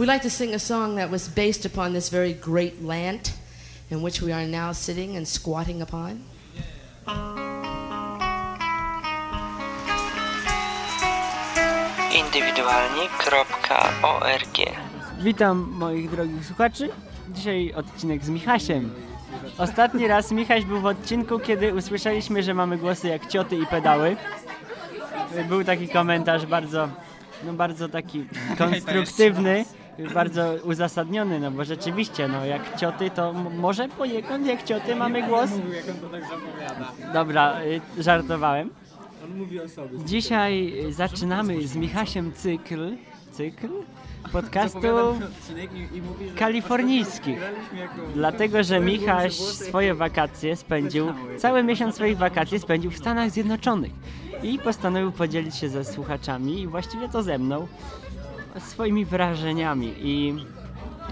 We like to sing a song that was based upon this very great land in which we are now sitting and squatting upon. indywidualni.org Witam moich drogich słuchaczy. Dzisiaj odcinek z Michasiem. Ostatni raz Michaś był w odcinku, kiedy usłyszeliśmy, że mamy głosy jak cioty i pedały. Był taki komentarz bardzo, no bardzo taki konstruktywny, bardzo uzasadniony, no bo rzeczywiście, no jak cioty, to może poniekąd jak cioty mamy głos. Dobra, y, żartowałem. Dzisiaj y, zaczynamy z Michasiem cykl, cykl podcastów kalifornijskich. Dlatego, że Michaś swoje wakacje spędził, cały miesiąc swoich wakacji spędził w Stanach Zjednoczonych i postanowił podzielić się ze słuchaczami i właściwie to ze mną swoimi wrażeniami i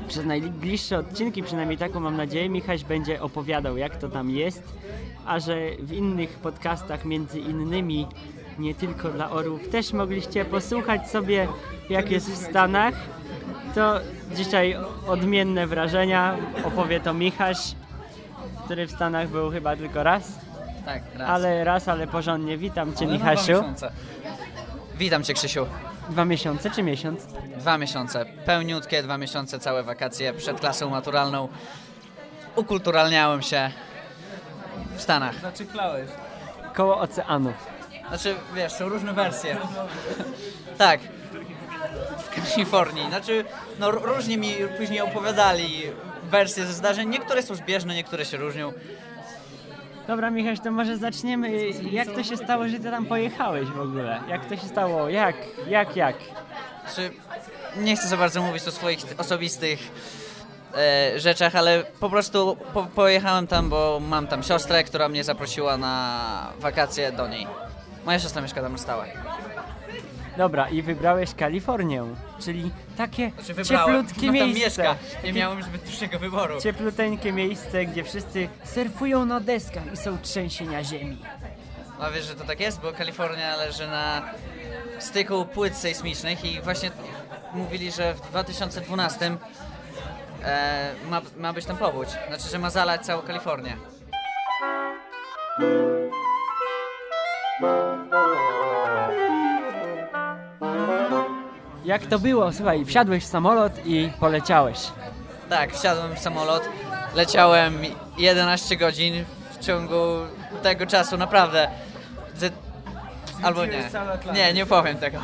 przez najbliższe odcinki, przynajmniej taką mam nadzieję, Michaś będzie opowiadał jak to tam jest, a że w innych podcastach między innymi nie tylko dla orłów też mogliście posłuchać sobie jak jest w Stanach, to dzisiaj odmienne wrażenia opowie to Michaś, który w Stanach był chyba tylko raz, Tak, raz. ale raz, ale porządnie. Witam Cię Ale no, Michasiu. Witam Cię Krzysiu. Dwa miesiące czy miesiąc? Dwa miesiące. Pełniutkie dwa miesiące, całe wakacje przed klasą maturalną. Ukulturalniałem się w Stanach. Koło oceanu. Znaczy, wiesz, są różne wersje. tak. W Kalifornii. Znaczy, no różnie mi później opowiadali wersje ze zdarzeń. Niektóre są zbieżne, niektóre się różnią. Dobra, Michaś, to może zaczniemy. Jak to się stało, że ty tam pojechałeś w ogóle? Jak to się stało? Jak? Jak, jak? Znaczy, nie chcę za bardzo mówić o swoich osobistych e, rzeczach, ale po prostu po, pojechałem tam, bo mam tam siostrę, która mnie zaprosiła na wakacje do niej. Moja siostra mieszka tam stałe. Dobra, i wybrałeś Kalifornię, czyli takie Znaczy wybrałem, cieplutkie ona tam miejsce. mieszka. Nie miałem zbyt dużego wyboru. Ciepluteńkie miejsce, gdzie wszyscy surfują na deskach i są trzęsienia ziemi. A wiesz, że to tak jest? Bo Kalifornia leży na styku płyt sejsmicznych i właśnie mówili, że w 2012 e, ma, ma być tam powódź. Znaczy, że ma zalać całą Kalifornię. Jak to było? Słuchaj, wsiadłeś w samolot i poleciałeś. Tak, wsiadłem w samolot, leciałem 11 godzin w ciągu tego czasu, naprawdę. Ze... Albo nie. Nie, nie powiem tego.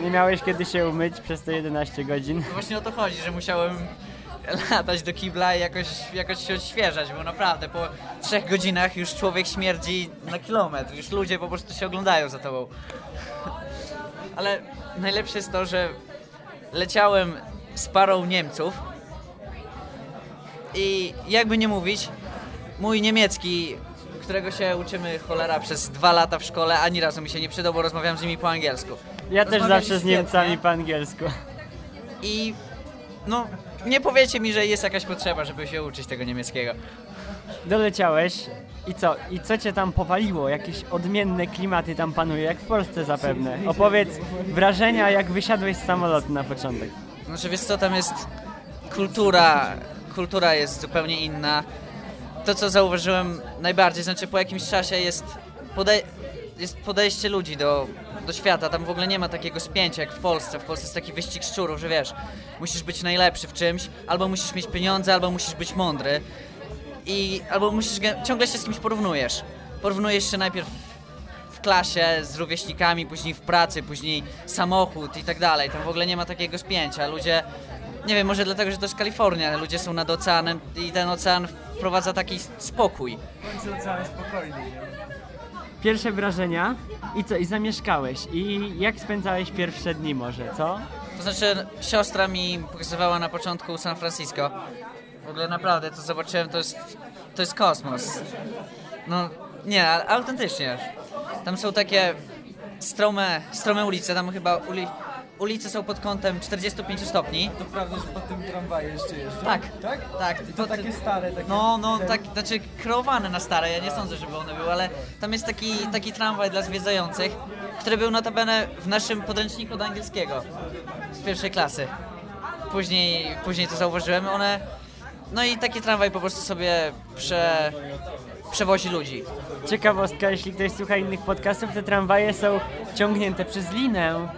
Nie miałeś kiedy się umyć przez te 11 godzin. Właśnie o to chodzi, że musiałem latać do kibla i jakoś, jakoś się odświeżać, bo naprawdę po trzech godzinach już człowiek śmierdzi na kilometr, już ludzie po prostu się oglądają za tobą. Ale najlepsze jest to, że leciałem z parą Niemców i jakby nie mówić, mój niemiecki, którego się uczymy cholera przez dwa lata w szkole, ani razu mi się nie przydał, bo rozmawiam z nimi po angielsku. Ja też zawsze z. Niemcami po angielsku. I no, nie powiecie mi, że jest jakaś potrzeba, żeby się uczyć tego niemieckiego. Doleciałeś i co? I co cię tam powaliło? Jakieś odmienne klimaty tam panują, jak w Polsce zapewne. Opowiedz wrażenia, jak wysiadłeś z samolotu na początek. Znaczy, wiesz co, tam jest kultura, kultura jest zupełnie inna. To, co zauważyłem najbardziej, znaczy po jakimś czasie jest, podej- jest podejście ludzi do, do świata. Tam w ogóle nie ma takiego spięcia jak w Polsce. W Polsce jest taki wyścig szczurów, że wiesz, musisz być najlepszy w czymś, albo musisz mieć pieniądze, albo musisz być mądry. I albo musisz, ciągle się z kimś porównujesz. Porównujesz się najpierw w klasie z rówieśnikami, później w pracy, później samochód i tak dalej. Tam w ogóle nie ma takiego spięcia. Ludzie, nie wiem, może dlatego, że to jest Kalifornia, ale ludzie są nad oceanem i ten ocean wprowadza taki spokój. Pierwsze wrażenia i co? I zamieszkałeś. I jak spędzałeś pierwsze dni może, co? To znaczy, siostra mi pokazywała na początku San Francisco. W ogóle naprawdę, to zobaczyłem, to jest, to jest kosmos. No, nie, autentycznie. Tam są takie strome, strome ulice, tam chyba uli, ulice są pod kątem 45 stopni. To prawda, że po tym tramwaje jeszcze jeżdżą? Tak, Tak? tak. I to takie stare, takie... No, no, tak, znaczy kreowane na stare, ja nie sądzę, żeby one były, ale tam jest taki, taki tramwaj dla zwiedzających, który był notabene w naszym podręczniku do angielskiego z pierwszej klasy. później, później to zauważyłem, one... No i taki tramwaj po prostu sobie prze, przewozi ludzi. Ciekawostka, jeśli ktoś słucha innych podcastów, te tramwaje są ciągnięte przez linę.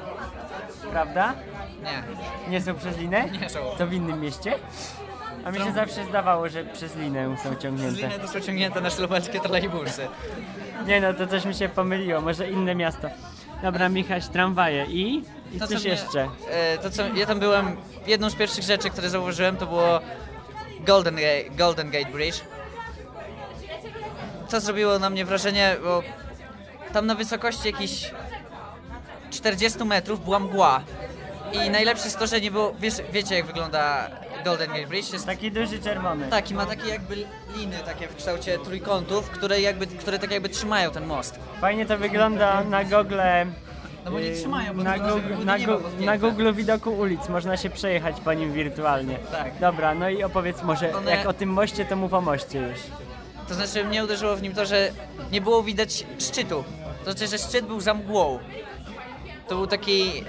Prawda? Nie. Nie są przez linę? Nie są. To w innym mieście? A mi się zawsze zdawało, że przez linę są Z ciągnięte. liny to są ciągnięte nasze lubelskie trolejbusy. Nie no, to coś mi się pomyliło, może inne miasto. Dobra, Michaś, tramwaje i? I coś mnie- jeszcze. E, to co, ja tam byłem, jedną z pierwszych rzeczy, które zauważyłem, to było Golden Gate, Golden Gate Bridge. To zrobiło na mnie wrażenie, bo tam na wysokości jakichś 40 metrów była mgła. I najlepsze jest to, że nie było, wiesz, wiecie jak wygląda Golden Gate Bridge? Jest Taki duży czerwony. taki, ma takie jakby liny takie w kształcie trójkątów, które jakby, które tak jakby trzymają ten most. Fajnie to wygląda na Google. No bo nie yy, trzymają, bo na, że Google, było na, Google widoku ulic można się przejechać po nim wirtualnie. Tak. Dobra, no i opowiedz może, One- jak o tym moście, to mów o moście już. To znaczy mnie uderzyło w nim to, że nie było widać szczytu. To znaczy, że szczyt był za mgłą. To był taki...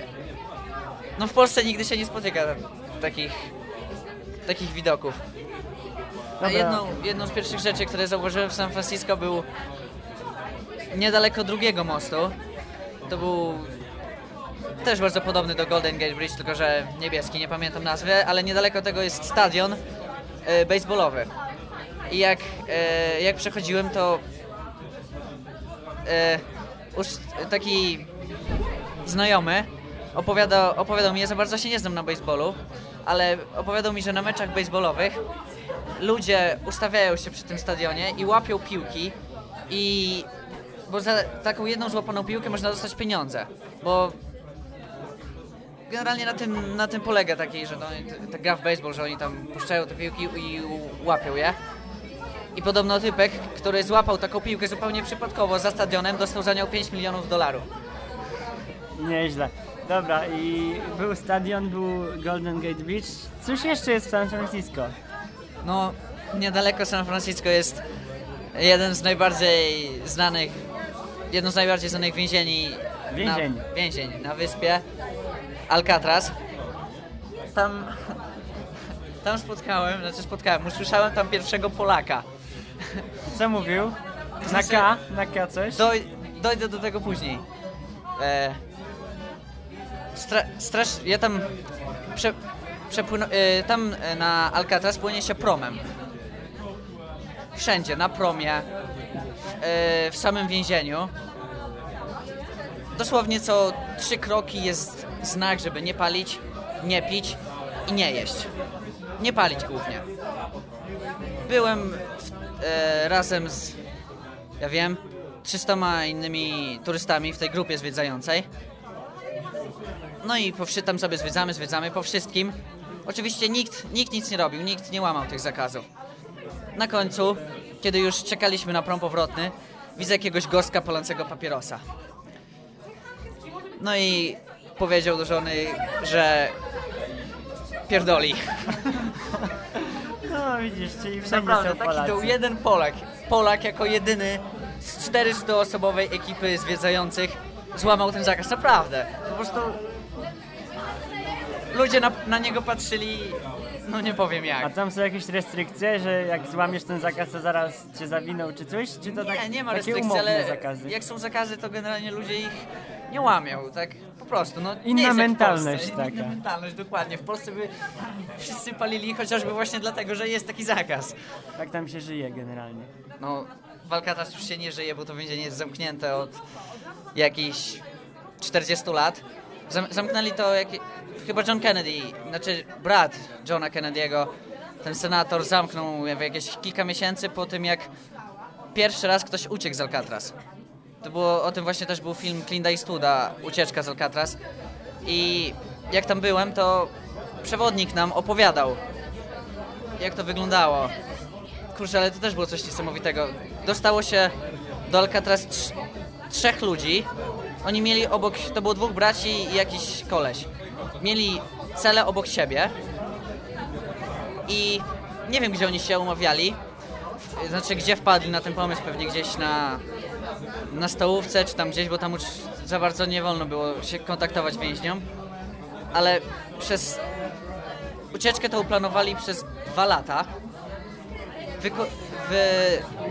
No w Polsce nigdy się nie spotyka takich, takich widoków. A Dobra. jedną, jedną z pierwszych rzeczy, które zauważyłem w San Francisco był niedaleko drugiego mostu. To był też bardzo podobny do Golden Gate Bridge, tylko że niebieski, nie pamiętam nazwy, ale niedaleko tego jest stadion e, baseballowy. I jak, e, jak przechodziłem, to e, taki znajomy opowiada, opowiadał mi, ja za bardzo się nie znam na baseballu, ale opowiadał mi, że na meczach baseballowych ludzie ustawiają się przy tym stadionie i łapią piłki i bo za taką jedną złapaną piłkę można dostać pieniądze, bo generalnie na tym, na tym polega taki, że no, ta gra w baseball, że oni tam puszczają te piłki i łapią je. I podobno typek, który złapał taką piłkę zupełnie przypadkowo za stadionem, dostał za nią 5 milionów dolarów. Nieźle. Dobra, i był stadion, był Golden Gate Bridge. Cóż jeszcze jest w San Francisco? No, niedaleko San Francisco jest jeden z najbardziej znanych, jedno z najbardziej znanych więzieni. Więzień. Na, więzień na wyspie Alcatraz. Tam, tam spotkałem, znaczy spotkałem, usłyszałem tam pierwszego Polaka. Co mówił? Na Znaczy- K? Na K coś? Doj, dojdę do tego później. E, stra, strasz, ja tam prze, przepłynę, e, tam e, na Alcatraz płynie się promem. Wszędzie, na promie, w samym więzieniu. Dosłownie co trzy kroki jest znak, żeby nie palić, nie pić i nie jeść. Nie palić głównie. Byłem w, e, razem z ja wiem, 300 innymi turystami w tej grupie zwiedzającej. No i po, tam sobie zwiedzamy, zwiedzamy po wszystkim. Oczywiście nikt, nikt nic nie robił, nikt nie łamał tych zakazów. Na końcu, kiedy już czekaliśmy na prom powrotny, widzę jakiegoś goska palącego papierosa. No i powiedział do żony, że pierdoli. No widzisz, czyli wszędzie Naprawdę, są taki Polacy. był jeden Polak. Polak jako jedyny z 400-osobowej ekipy zwiedzających złamał ten zakaz. Naprawdę. Po prostu ludzie na, na niego patrzyli, no nie powiem A jak. tam są jakieś restrykcje, że jak złamiesz ten zakaz, to zaraz cię zawiną czy coś? Czy to tak, Nie, nie ma takie restrykcji, ale zakazy? jak są zakazy, to generalnie ludzie ich nie łamią, tak po prostu. No, nie Inna mentalność taka. Inna mentalność, dokładnie. W Polsce by wszyscy palili chociażby właśnie dlatego, że jest taki zakaz. Tak tam się żyje generalnie. No, w Alcatraz już się nie żyje, bo to więzienie jest zamknięte od jakichś 40 lat. Zam zamknęli to jak... chyba John Kennedy, znaczy brat Johna Kennedy'ego, ten senator zamknął w jakieś kilka miesięcy po tym, jak pierwszy raz ktoś uciekł z Alcatraz. To było, o tym właśnie też był film Clint Eastwooda, Ucieczka z Alcatraz. I jak tam byłem, to przewodnik nam opowiadał, jak to wyglądało. Kurczę, ale to też było coś niesamowitego. Dostało się do Alcatraz trz- trzech ludzi. Oni mieli obok, to było dwóch braci i jakiś koleś. Mieli cele obok siebie. I nie wiem, gdzie oni się umawiali. Znaczy, gdzie wpadli na ten pomysł, pewnie gdzieś na, na stołówce, czy tam gdzieś, bo tam już za bardzo nie wolno było się kontaktować więźniom. Ale przez ucieczkę to uplanowali przez dwa lata. Wyko-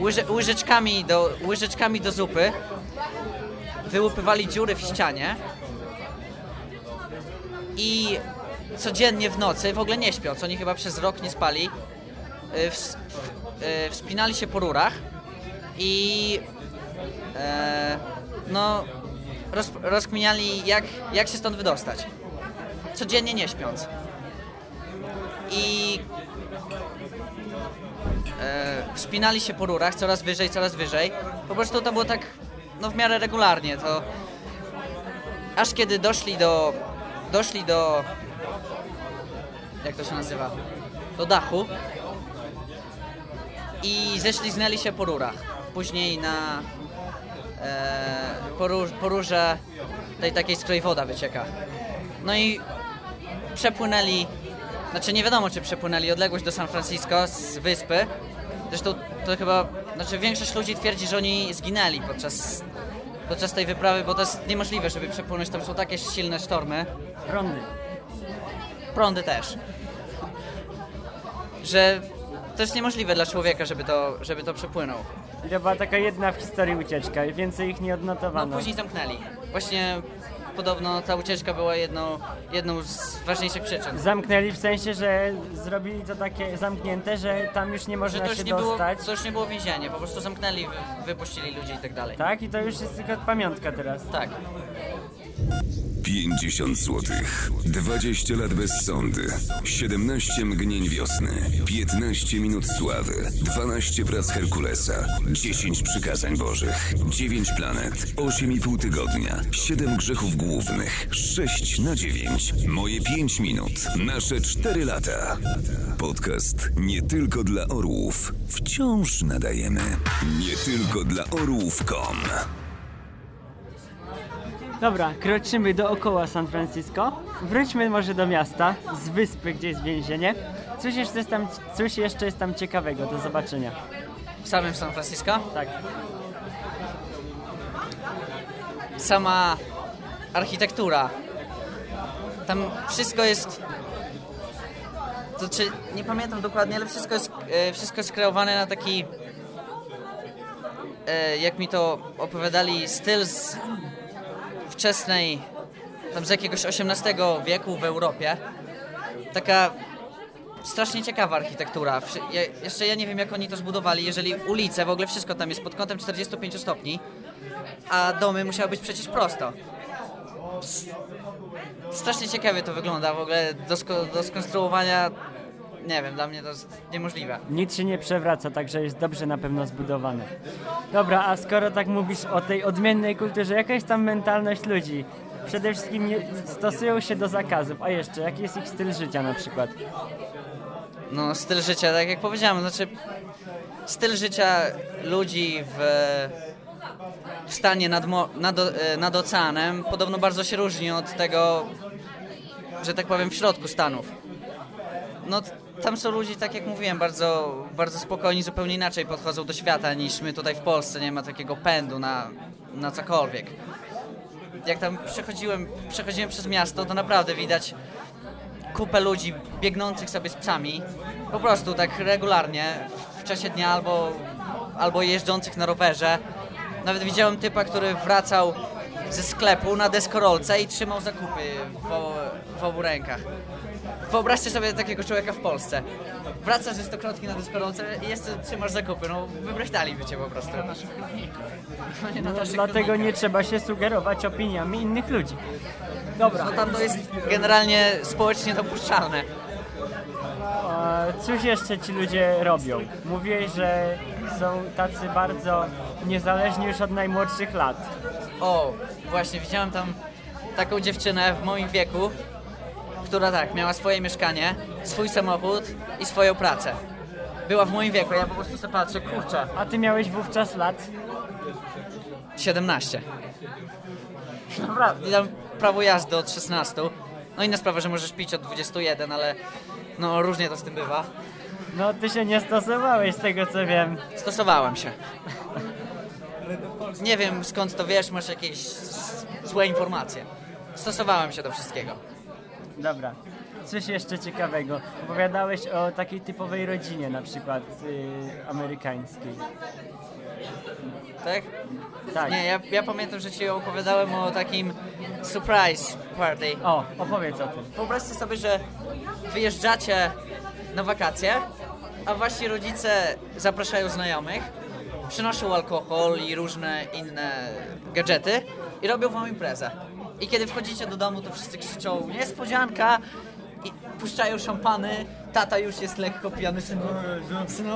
łyże, łyżeczkami, do, łyżeczkami do zupy wyłupywali dziury w ścianie i codziennie w nocy, w ogóle nie śpiąc, oni chyba przez rok nie spali, y, ws- y, wspinali się po rurach i e, no roz, rozkminiali jak, jak się stąd wydostać. Codziennie nie śpiąc. I e, wspinali się po rurach coraz wyżej, coraz wyżej. Po prostu to było tak no w miarę regularnie. To aż kiedy doszli do doszli do jak to się nazywa? Do dachu i ześliznęli się po rurach. Później na e, po, rur, po rurze tej takiej, z której woda wycieka. No i przepłynęli, znaczy nie wiadomo czy przepłynęli odległość do San Francisco z wyspy. Zresztą to chyba, znaczy większość ludzi twierdzi, że oni zginęli podczas, podczas tej wyprawy, bo to jest niemożliwe, żeby przepłynąć. Tam są takie silne sztormy, Rondy. prądy też, że to jest niemożliwe dla człowieka, żeby to, żeby to przepłynął. I to była taka jedna w historii ucieczka i więcej ich nie No odnotowano. później zamknęli. Właśnie podobno ta ucieczka była jedną, jedną z ważniejszych przyczyn. Zamknęli w sensie, że zrobili to takie zamknięte, że tam już nie można się nie było, dostać. to już nie było więzienie, po prostu zamknęli, wy- wypuścili ludzi i tak dalej. Tak? I to już jest tylko pamiątka teraz. Tak. 50 złotych, 20 lat bez sądy, 17 mgnień wiosny, 15 minut sławy, 12 prac Herkulesa, 10 przykazań bożych, 9 planet, 8,5 tygodnia, 7 grzechów głównych, 6 na 9, moje 5 minut, nasze 4 lata. Podcast nie tylko dla orłów, wciąż nadajemy. Nie tylko dla orłów.com. Dobra, kroczymy dookoła San Francisco. Wróćmy może do miasta, z wyspy, gdzie jest więzienie. Coś jeszcze jest tam, jeszcze jest tam ciekawego do zobaczenia. W samym San Francisco Tak. sama architektura. Tam wszystko jest. To czy nie pamiętam dokładnie, ale wszystko jest, e, wszystko jest kreowane na taki. E, jak mi to opowiadali, styl z wczesnej. tam z jakiegoś XVIII wieku w Europie. Taka strasznie ciekawa architektura. Ja, jeszcze ja nie wiem, jak oni to zbudowali, jeżeli ulice, w ogóle wszystko tam jest pod kątem 45 stopni, a domy musiały być przecież prosto. Strasznie ciekawie to wygląda, w ogóle do, sko- do skonstruowania, nie wiem, dla mnie to jest niemożliwe. Nic się nie przewraca, także jest dobrze na pewno zbudowane. Dobra, a skoro tak mówisz o tej odmiennej kulturze, jaka jest tam mentalność ludzi? Przede wszystkim nie, stosują się do zakazów, a jeszcze, jaki jest ich styl życia na przykład? No, styl życia, tak jak powiedziałem, znaczy styl życia ludzi w, w stanie nad, nad, e, nad oceanem podobno bardzo się różni od tego, że tak powiem, w środku Stanów. No, tam są ludzie, tak jak mówiłem, bardzo, bardzo spokojni, zupełnie inaczej podchodzą do świata niż my tutaj w Polsce. Nie ma takiego pędu na, na cokolwiek. Jak tam przechodziłem, przechodziłem przez miasto, to naprawdę widać kupę ludzi biegnących sobie z psami, po prostu tak regularnie w czasie dnia albo, albo jeżdżących na rowerze. Nawet widziałem typa, który wracał ze sklepu na deskorolce i trzymał zakupy w, w obu rękach. Wyobraźcie sobie takiego człowieka w Polsce. Wracasz ze stokrotki na deskorolce i jeszcze trzymasz zakupy. No wybrechtaliby cię po prostu. No nie na No, naszych dlatego nie trzeba się sugerować opiniami innych ludzi. Dobra, No tam to jest generalnie społecznie dopuszczalne. a cóż jeszcze ci ludzie robią? Mówiłeś, że są tacy bardzo niezależni już od najmłodszych lat. O, właśnie widziałem tam taką dziewczynę w moim wieku, która tak, miała swoje mieszkanie, swój samochód i swoją pracę. Była w moim wieku, ja po prostu sobie patrzę, kurczę, A ty miałeś wówczas lat? 17. Naprawdę, i tam prawo jazdy od 16. No inna sprawa, że możesz pić od 21, ale no różnie to z tym bywa. No ty się nie stosowałeś z tego co wiem. Stosowałem się. Nie wiem skąd to wiesz, masz jakieś złe informacje. Stosowałem się do wszystkiego. Dobra. coś jeszcze ciekawego. Opowiadałeś o takiej typowej rodzinie, na przykład y, amerykańskiej. Tak? Tak. Nie, ja, ja pamiętam, że ci opowiadałem o takim surprise party. O, opowiedz o tym. Wyobraźcie sobie, że wyjeżdżacie na wakacje, a wasi rodzice zapraszają znajomych, przynoszą alkohol i różne inne gadżety i robią wam imprezę. I kiedy wchodzicie do domu, to wszyscy krzyczą niespodzianka i puszczają szampany, tata już jest lekko pijany, synu, synu.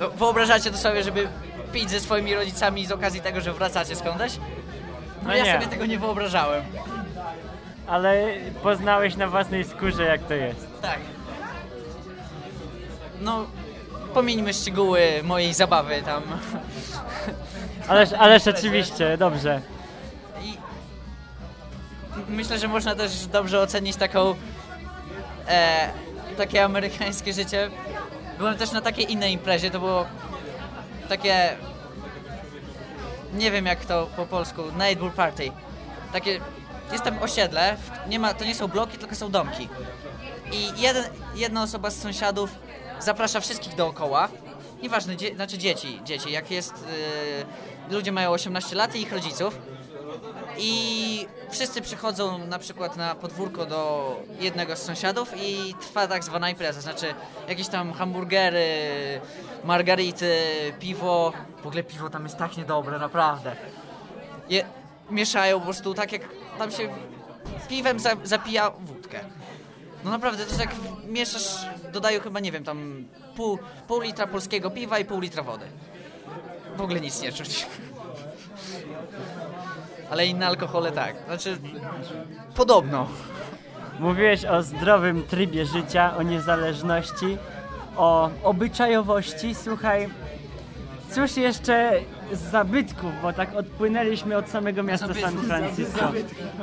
No, Wyobrażacie to sobie, żeby pić ze swoimi rodzicami z okazji tego, że wracacie skądś? No, No ja nie. sobie tego nie wyobrażałem. Ale poznałeś na własnej skórze, jak to jest. Tak. No, pomieńmy szczegóły mojej zabawy tam. Ależ, ależ oczywiście, dobrze. Myślę, że można też dobrze ocenić taką e, takie amerykańskie życie. Byłem też na takiej innej imprezie, to było takie nie wiem jak to po polsku, neighbor party. Takie jest tam osiedle, nie ma, to nie są bloki, tylko są domki. I jeden, jedna osoba z sąsiadów zaprasza wszystkich dookoła. Nieważne, dzie, znaczy dzieci, dzieci, jak jest. Yy, ludzie mają 18 lat i ich rodziców. I wszyscy przychodzą na przykład na podwórko do jednego z sąsiadów i trwa tak zwana impreza, znaczy jakieś tam hamburgery, margarity, piwo. W ogóle piwo tam jest tak niedobre, naprawdę. Je, mieszają po prostu tak jak tam się piwem za, zapija wódkę. No naprawdę, to jest jak mieszasz, dodają chyba, nie wiem, tam pół, pół litra polskiego piwa i pół litra wody. W ogóle nic nie czuć. Ale inne alkohole tak. Znaczy, podobno. Mówiłeś o zdrowym trybie życia, o niezależności, o obyczajowości. Słuchaj, cóż jeszcze z zabytków, bo tak odpłynęliśmy od samego miasta San Francisco.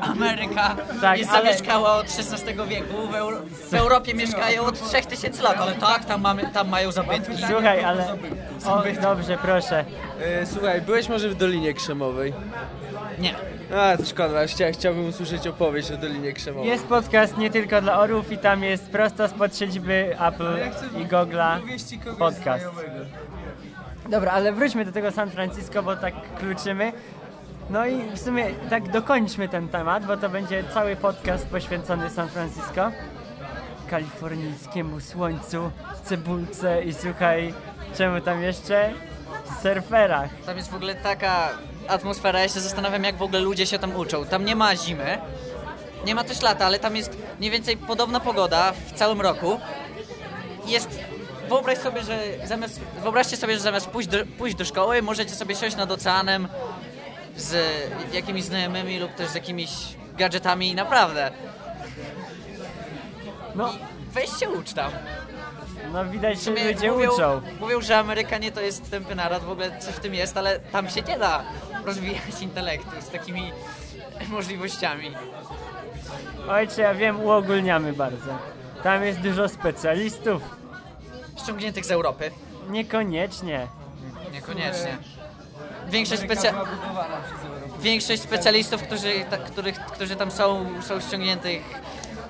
Ameryka Tak, jest ale- zamieszkała od XVI wieku, w, Euro w Europie mieszkają od 3000 lat, ale tak, tam, mamy, tam mają zabytki. Słuchaj, ale... O, dobrze, proszę. E, słuchaj, byłeś może w Dolinie Krzemowej? Nie. A, to szkoda, chcia, chciałbym usłyszeć opowieść o Dolinie Krzemowej. Jest podcast nie tylko dla orłów i tam jest prosto spod siedziby Apple i Google'a podcast. Dobra, ale wróćmy do tego San Francisco, bo tak kluczymy. No i w sumie tak dokończmy ten temat, bo to będzie cały podcast poświęcony San Francisco. Kalifornijskiemu słońcu, cebulce i słuchaj, czemu tam jeszcze? Surferach. Tam jest w ogóle taka atmosfera, ja się zastanawiam jak w ogóle ludzie się tam uczą. Tam nie ma zimy, nie ma też lata, ale tam jest mniej więcej podobna pogoda w całym roku. Jest, wyobraź sobie, że zamiast, wyobraźcie sobie, że zamiast pójść do, pójść do szkoły, możecie sobie siąść nad oceanem z jakimiś znajomymi lub też z jakimiś gadżetami, naprawdę. No, Weź się ucz tam. no widać, że ludzie mówią, uczą. mówią, że Amerykanie to jest tępy naród, w ogóle coś w tym jest, ale tam się nie da rozwijać intelektu z takimi możliwościami. Ojcze, ja wiem, uogólniamy bardzo. Tam jest dużo specjalistów. Ściągniętych z Europy. Niekoniecznie. Niekoniecznie. Większość, specja... Większość specjalistów, którzy, ta, których, którzy tam są, są ściągniętych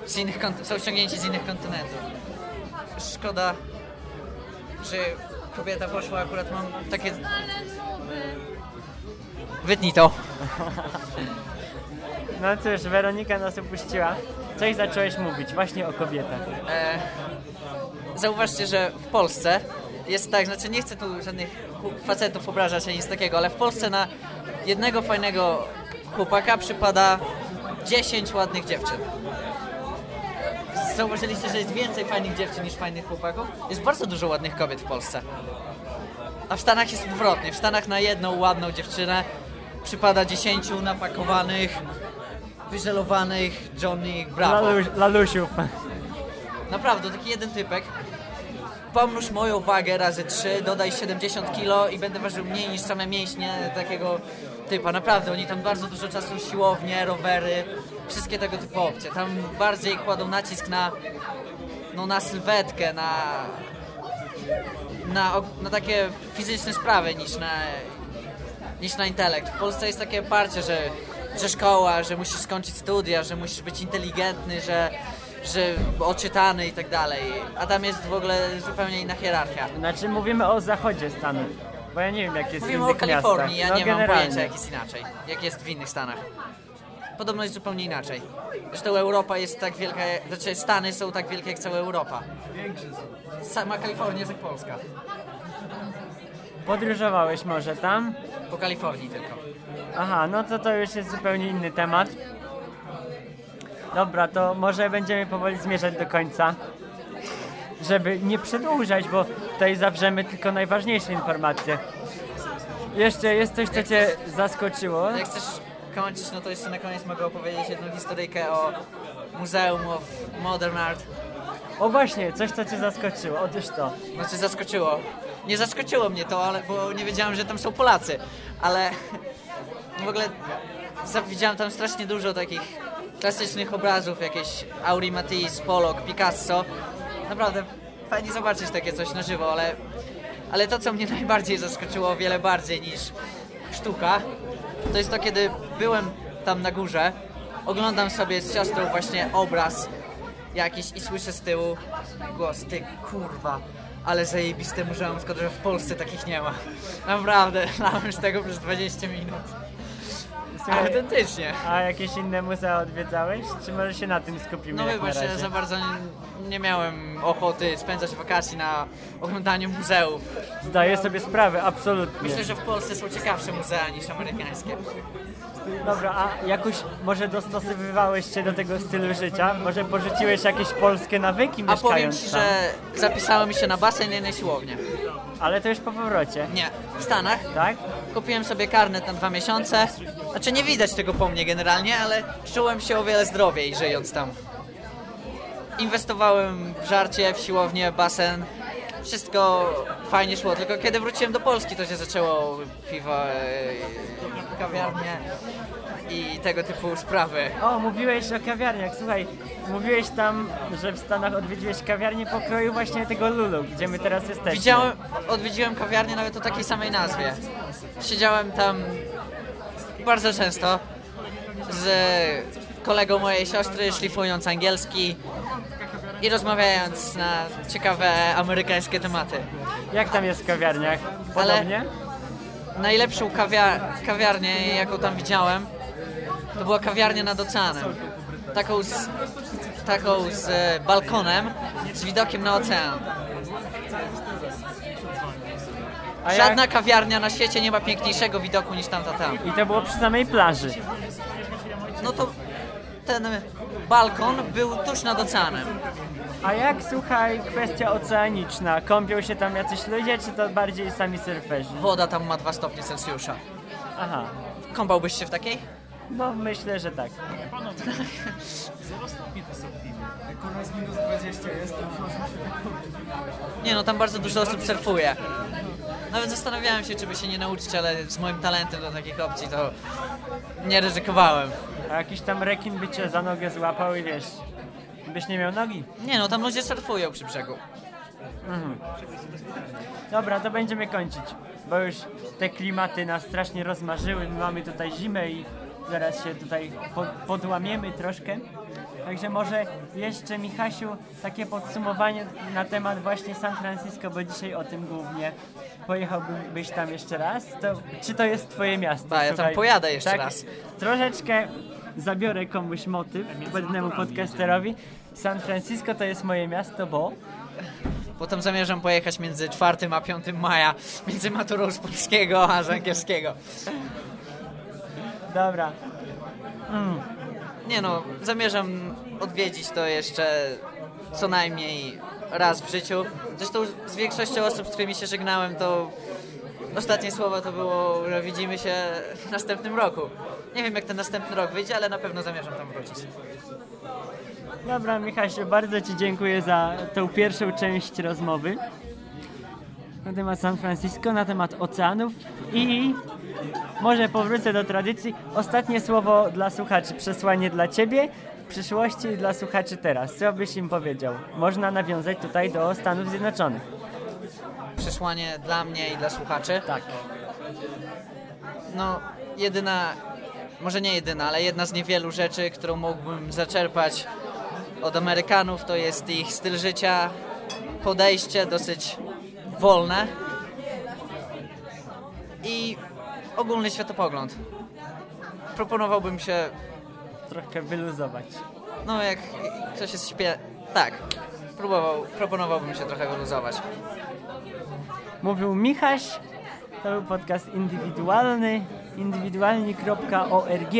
z innych są ściągnięci z innych kontynentów. Szkoda, że kobieta poszła, akurat mam takie... Wytnij to. No cóż, Weronika nas opuściła. Coś zacząłeś mówić właśnie o kobietach. E, zauważcie, że w Polsce jest tak, znaczy nie chcę tu żadnych facetów obrażać ani nic takiego, ale w Polsce na jednego fajnego chłopaka przypada 10 ładnych dziewczyn. Zauważyliście, że jest więcej fajnych dziewczyn niż fajnych chłopaków? Jest bardzo dużo ładnych kobiet w Polsce. A w Stanach jest odwrotnie. W Stanach na jedną ładną dziewczynę przypada 10 napakowanych, wyżelowanych Johnny Bravo. Lalu, lalusiów. Naprawdę, taki jeden typek. Pomnóż moją wagę razy 3, dodaj 70 kg i będę ważył mniej niż same mięśnie takiego typa. Naprawdę, oni tam bardzo dużo czasu siłownie, rowery, wszystkie tego typu opcje. Tam bardziej kładą nacisk na, no, na sylwetkę, na, na, na takie fizyczne sprawy niż na, niż na intelekt. W Polsce jest takie parcie, że, że szkoła, że musisz skończyć studia, że musisz być inteligentny, że że odczytany i tak dalej. A tam jest w ogóle zupełnie inna hierarchia. Znaczy mówimy o zachodzie Stanów. Bo ja nie wiem jak jest Mówimy w o innych Kalifornii, miastach. ja no, nie mam generalnie. pojęcia jak jest inaczej, jak jest w innych Stanach. Podobno jest zupełnie inaczej. Zresztą Europa jest tak wielka, znaczy Stany są tak wielkie jak cała Europa. Sama Kalifornia jest jak Polska. Podróżowałeś może tam? Po Kalifornii tylko. Aha, no to to już jest zupełnie inny temat. Dobra, to może będziemy powoli zmierzać do końca. Żeby nie przedłużać, bo tutaj zawrzemy tylko najważniejsze informacje. Jeszcze jest coś, co cię zaskoczyło. Jak chcesz kończyć, no to jeszcze na koniec mogę opowiedzieć jedną historyjkę o Muzeum of Modern Art. O właśnie, coś, co cię zaskoczyło. Otóż to. Znaczy zaskoczyło. Nie zaskoczyło mnie to, ale, bo nie wiedziałem, że tam są Polacy. Ale w ogóle widziałem tam strasznie dużo takich klasycznych obrazów, jakieś Auri Matisse, Pollock, Picasso. Naprawdę fajnie zobaczyć takie coś na żywo, ale, ale to, co mnie najbardziej zaskoczyło, o wiele bardziej niż sztuka, to jest to, kiedy byłem tam na górze, oglądam sobie z siostrą właśnie obraz jakiś i słyszę z tyłu głos, ty kurwa, ale zajebiste muzeum, szkoda, że w Polsce takich nie ma. Naprawdę, lałem z tego przez 20 minut. Autentycznie. a jakieś inne muzea odwiedzałeś? Czy może się na tym skupimy No jak razie? za bardzo nie, nie miałem ochoty spędzać wakacji na oglądaniu muzeów. Zdaję sobie sprawę, absolutnie. Myślę, że w Polsce są ciekawsze muzea niż amerykańskie. Dobra, a jakoś może dostosowywałeś się do tego stylu życia? Może porzuciłeś jakieś polskie nawyki A powiem mieszkając Ci, tam? że zapisałem się na basen i na siłownię. Ale to już po powrocie, Nie, w Stanach. tak? Kupiłem sobie karnet na dwa miesiące. Znaczy nie widać tego po mnie generalnie, ale czułem się o wiele zdrowiej żyjąc tam. Inwestowałem w żarcie, w siłownię, basen. Wszystko fajnie szło, tylko kiedy wróciłem do Polski to się zaczęło piwo, e, kawiarnie i tego typu sprawy. O, mówiłeś o kawiarniach. Słuchaj, mówiłeś tam, że w Stanach odwiedziłeś kawiarnię pokroju właśnie tego Lulu, gdzie my teraz jesteśmy. Widziałem, odwiedziłem kawiarnię nawet o takiej samej nazwie. Siedziałem tam bardzo często z kolegą mojej siostry, szlifując angielski i rozmawiając na ciekawe amerykańskie tematy. Jak tam jest w kawiarniach? Ale- Podobnie? Najlepszą kawia kawiarnię, jaką tam widziałem, to była kawiarnia nad oceanem. Taką z, taką z e, balkonem, z widokiem na ocean. A Żadna kawiarnia na świecie nie ma piękniejszego widoku niż tamta tam. Jak... I to było przy samej plaży. No to ten balkon był tuż nad oceanem. A jak, słuchaj, kwestia oceaniczna? Kąpią się tam jacyś ludzie, czy to bardziej sami surferzy? Woda tam ma 2 stopnie Celsjusza. Aha, Kąpałbyś się w takiej? No myślę, że tak. Nie no, tam bardzo dużo osób surfuje. Nawet zastanawiałem się, czy by się nie nauczyć, ale z moim talentem do takich opcji to nie ryzykowałem. A jakiś tam rekin by cię za nogę złapał i wiesz, byś nie miał nogi. Nie no, tam ludzie surfują przy brzegu. Dobra, to będziemy kończyć, bo już te klimaty nas strasznie rozmarzyły. My mamy tutaj zimę i zaraz się tutaj po, podłamiemy troszkę. Także może jeszcze Michasiu takie podsumowanie na temat właśnie San Francisco, bo dzisiaj o tym głównie. Pojechałbyś tam jeszcze raz? To, czy to jest twoje miasto? Ba, ja tam pojadę jeszcze raz. Troszeczkę zabiorę komuś motyw, pewnemu podcasterowi. San Francisco to jest moje miasto, bo... Potem zamierzam pojechać między 4 a 5 maja, między maturą z polskiego a z angielskiego. Dobra, Nie no, zamierzam odwiedzić to jeszcze co najmniej raz w życiu. Zresztą z większością osób, z którymi się żegnałem, to ostatnie słowo to było, że widzimy się w następnym roku. Nie wiem jak ten następny rok wyjdzie, ale na pewno zamierzam tam wrócić. Dobra, Michasiu, bardzo Ci dziękuję za tą pierwszą część rozmowy na temat San Francisco, na temat oceanów i może powrócę do tradycji. Ostatnie słowo dla słuchaczy, przesłanie dla Ciebie w przyszłości i dla słuchaczy teraz. Co byś im powiedział? Można nawiązać tutaj do Stanów Zjednoczonych. Przesłanie dla mnie i dla słuchaczy. Tak. No, jedyna, może nie jedyna, ale jedna z niewielu rzeczy, którą mógłbym zaczerpać od Amerykanów, to jest ich styl życia, podejście dosyć wolne i ogólny światopogląd. Proponowałbym się, Trochę wyluzować. no jak ktoś jest śpie... Tak, próbował, proponowałbym się trochę wyluzować. Mówił Michaś. To był podcast indywidualny. indywidualni.org.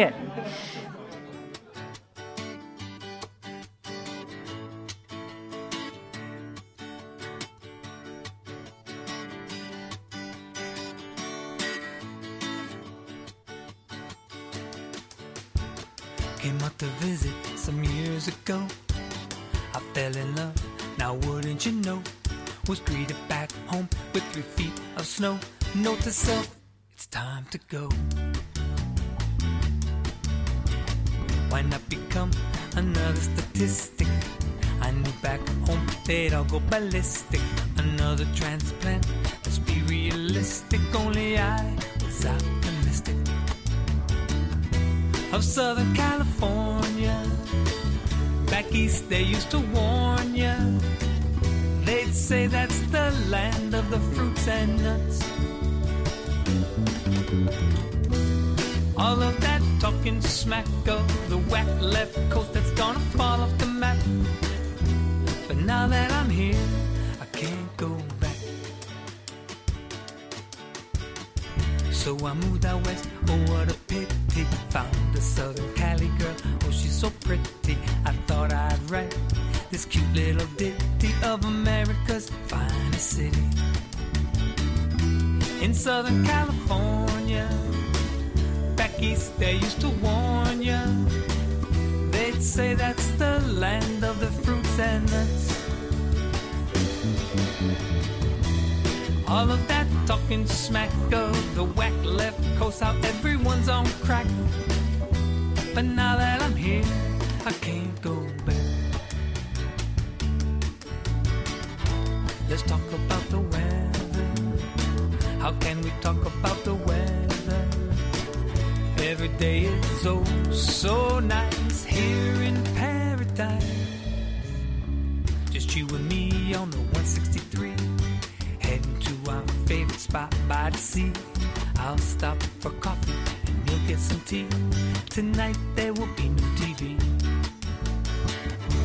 Note to self, it's time to go. Why not become another statistic? I knew back home they'd all go ballistic. Another transplant, let's be realistic. Only I was optimistic of Southern California. Back east, they used to warn ya. They'd say that's the land of the fruits and nuts. All of that talking smack of the whack left coast that's gonna fall off the map. But now that I'm here, I can't go back. So I moved out west, oh what a pity Found a southern Cali girl, oh she's so pretty I thought I'd write this cute little ditty Of America's finest city In Southern California Back east they used to warn ya They'd say that's the land of the fruits and nuts All of that talking smack of the whack left coast, how everyone's on crack. But now that I'm here, I can't go back. Let's talk we talk about the weather? Every day is oh so nice here in paradise. Just you and me on the 163 heading to our favorite spot by the sea. I'll stop for coffee and you'll get some tea. Tonight there will be no TV.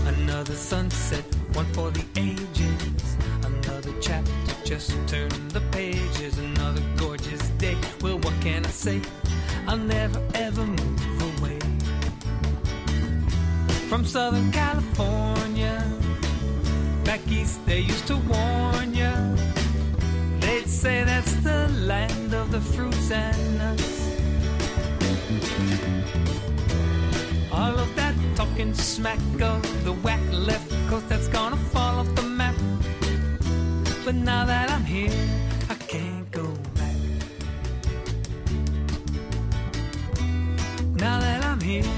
Another sunset, one for the ages. Another chapter, just turn the pages. Say? I'll never ever move away from Southern California. Back east, they used to warn ya. They'd say that's the land of the fruits and nuts. All of that talking smack of the whack left coast that's gonna fall off the map. But now that I'm here, here,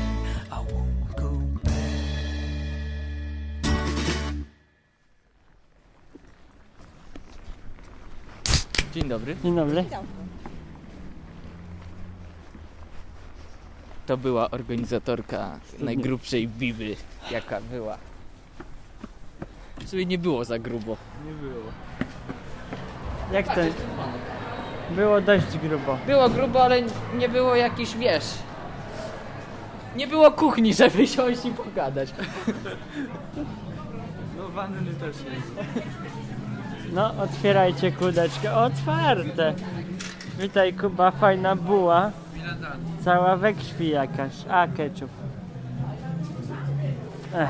I won't go back. Dzień dobry. Dzień dobry. To była organizatorka najgrubszej biby, jaka była. Sobie nie było za grubo. Nie było. Jak to? Było dość grubo. Było grubo, ale nie było jakiś, wiesz... Nie było kuchni, żeby siąść i pogadać. No wanny też jest. No, otwierajcie kudeczkę. Otwarte. Witaj Kuba, fajna buła. Cała we krwi jakaś. A, ketchup. Ech.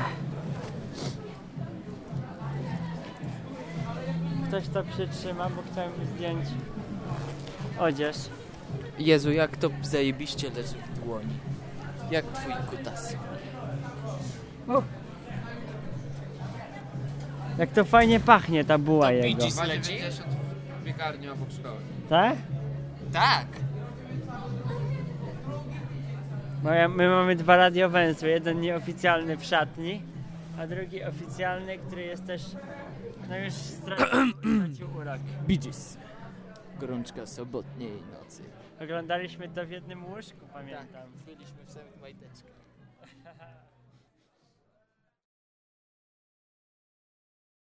Ktoś to przytrzyma, bo chciałem zdjąć odzież. Jezu, jak to zajebiście leży w dłoni. Jak twój kutas. Jak to fajnie pachnie ta buła jego. leci? Piekarnia obok szkoły. Tak? Tak. Moja, my mamy dwa radiowęzły. Jeden nieoficjalny w szatni, a drugi oficjalny, który jest też no już stracił, urok. Bee Gees. Gorączka sobotniej nocy. Oglądaliśmy to w jednym łóżku, pamiętam. Byliśmy w samych majteczkach.